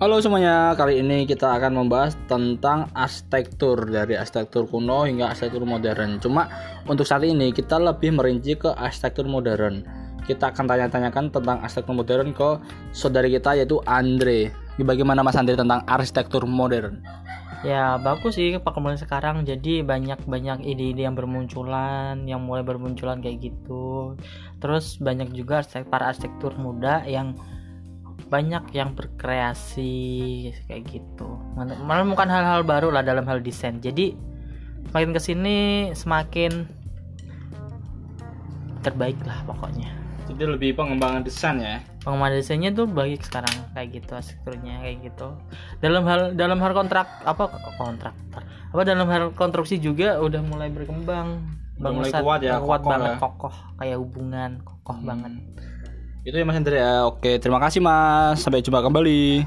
Halo semuanya, kali ini kita akan membahas tentang arsitektur dari arsitektur kuno hingga arsitektur modern. Cuma untuk saat ini kita lebih merinci ke arsitektur modern. Kita akan tanya-tanyakan tentang arsitektur modern ke saudari kita yaitu Andre. Bagaimana Mas Andre tentang arsitektur modern? Ya bagus sih perkembangan sekarang jadi banyak-banyak ide-ide yang bermunculan yang mulai bermunculan kayak gitu terus banyak juga para arsitektur muda yang banyak yang berkreasi kayak gitu. Men- menemukan hal-hal baru lah dalam hal desain. Jadi makin ke sini semakin terbaik lah pokoknya. Jadi lebih pengembangan desain ya. pengembangan desainnya tuh baik sekarang kayak gitu arsitekturnya kayak gitu. Dalam hal dalam hal kontrak apa kontrak apa dalam hal konstruksi juga udah mulai berkembang. Udah mulai kuat ya, kuat kokoh banget ya. kokoh. Kayak hubungan kokoh banget Itu ya Mas Andre ya. Oke, terima kasih Mas. Sampai jumpa kembali.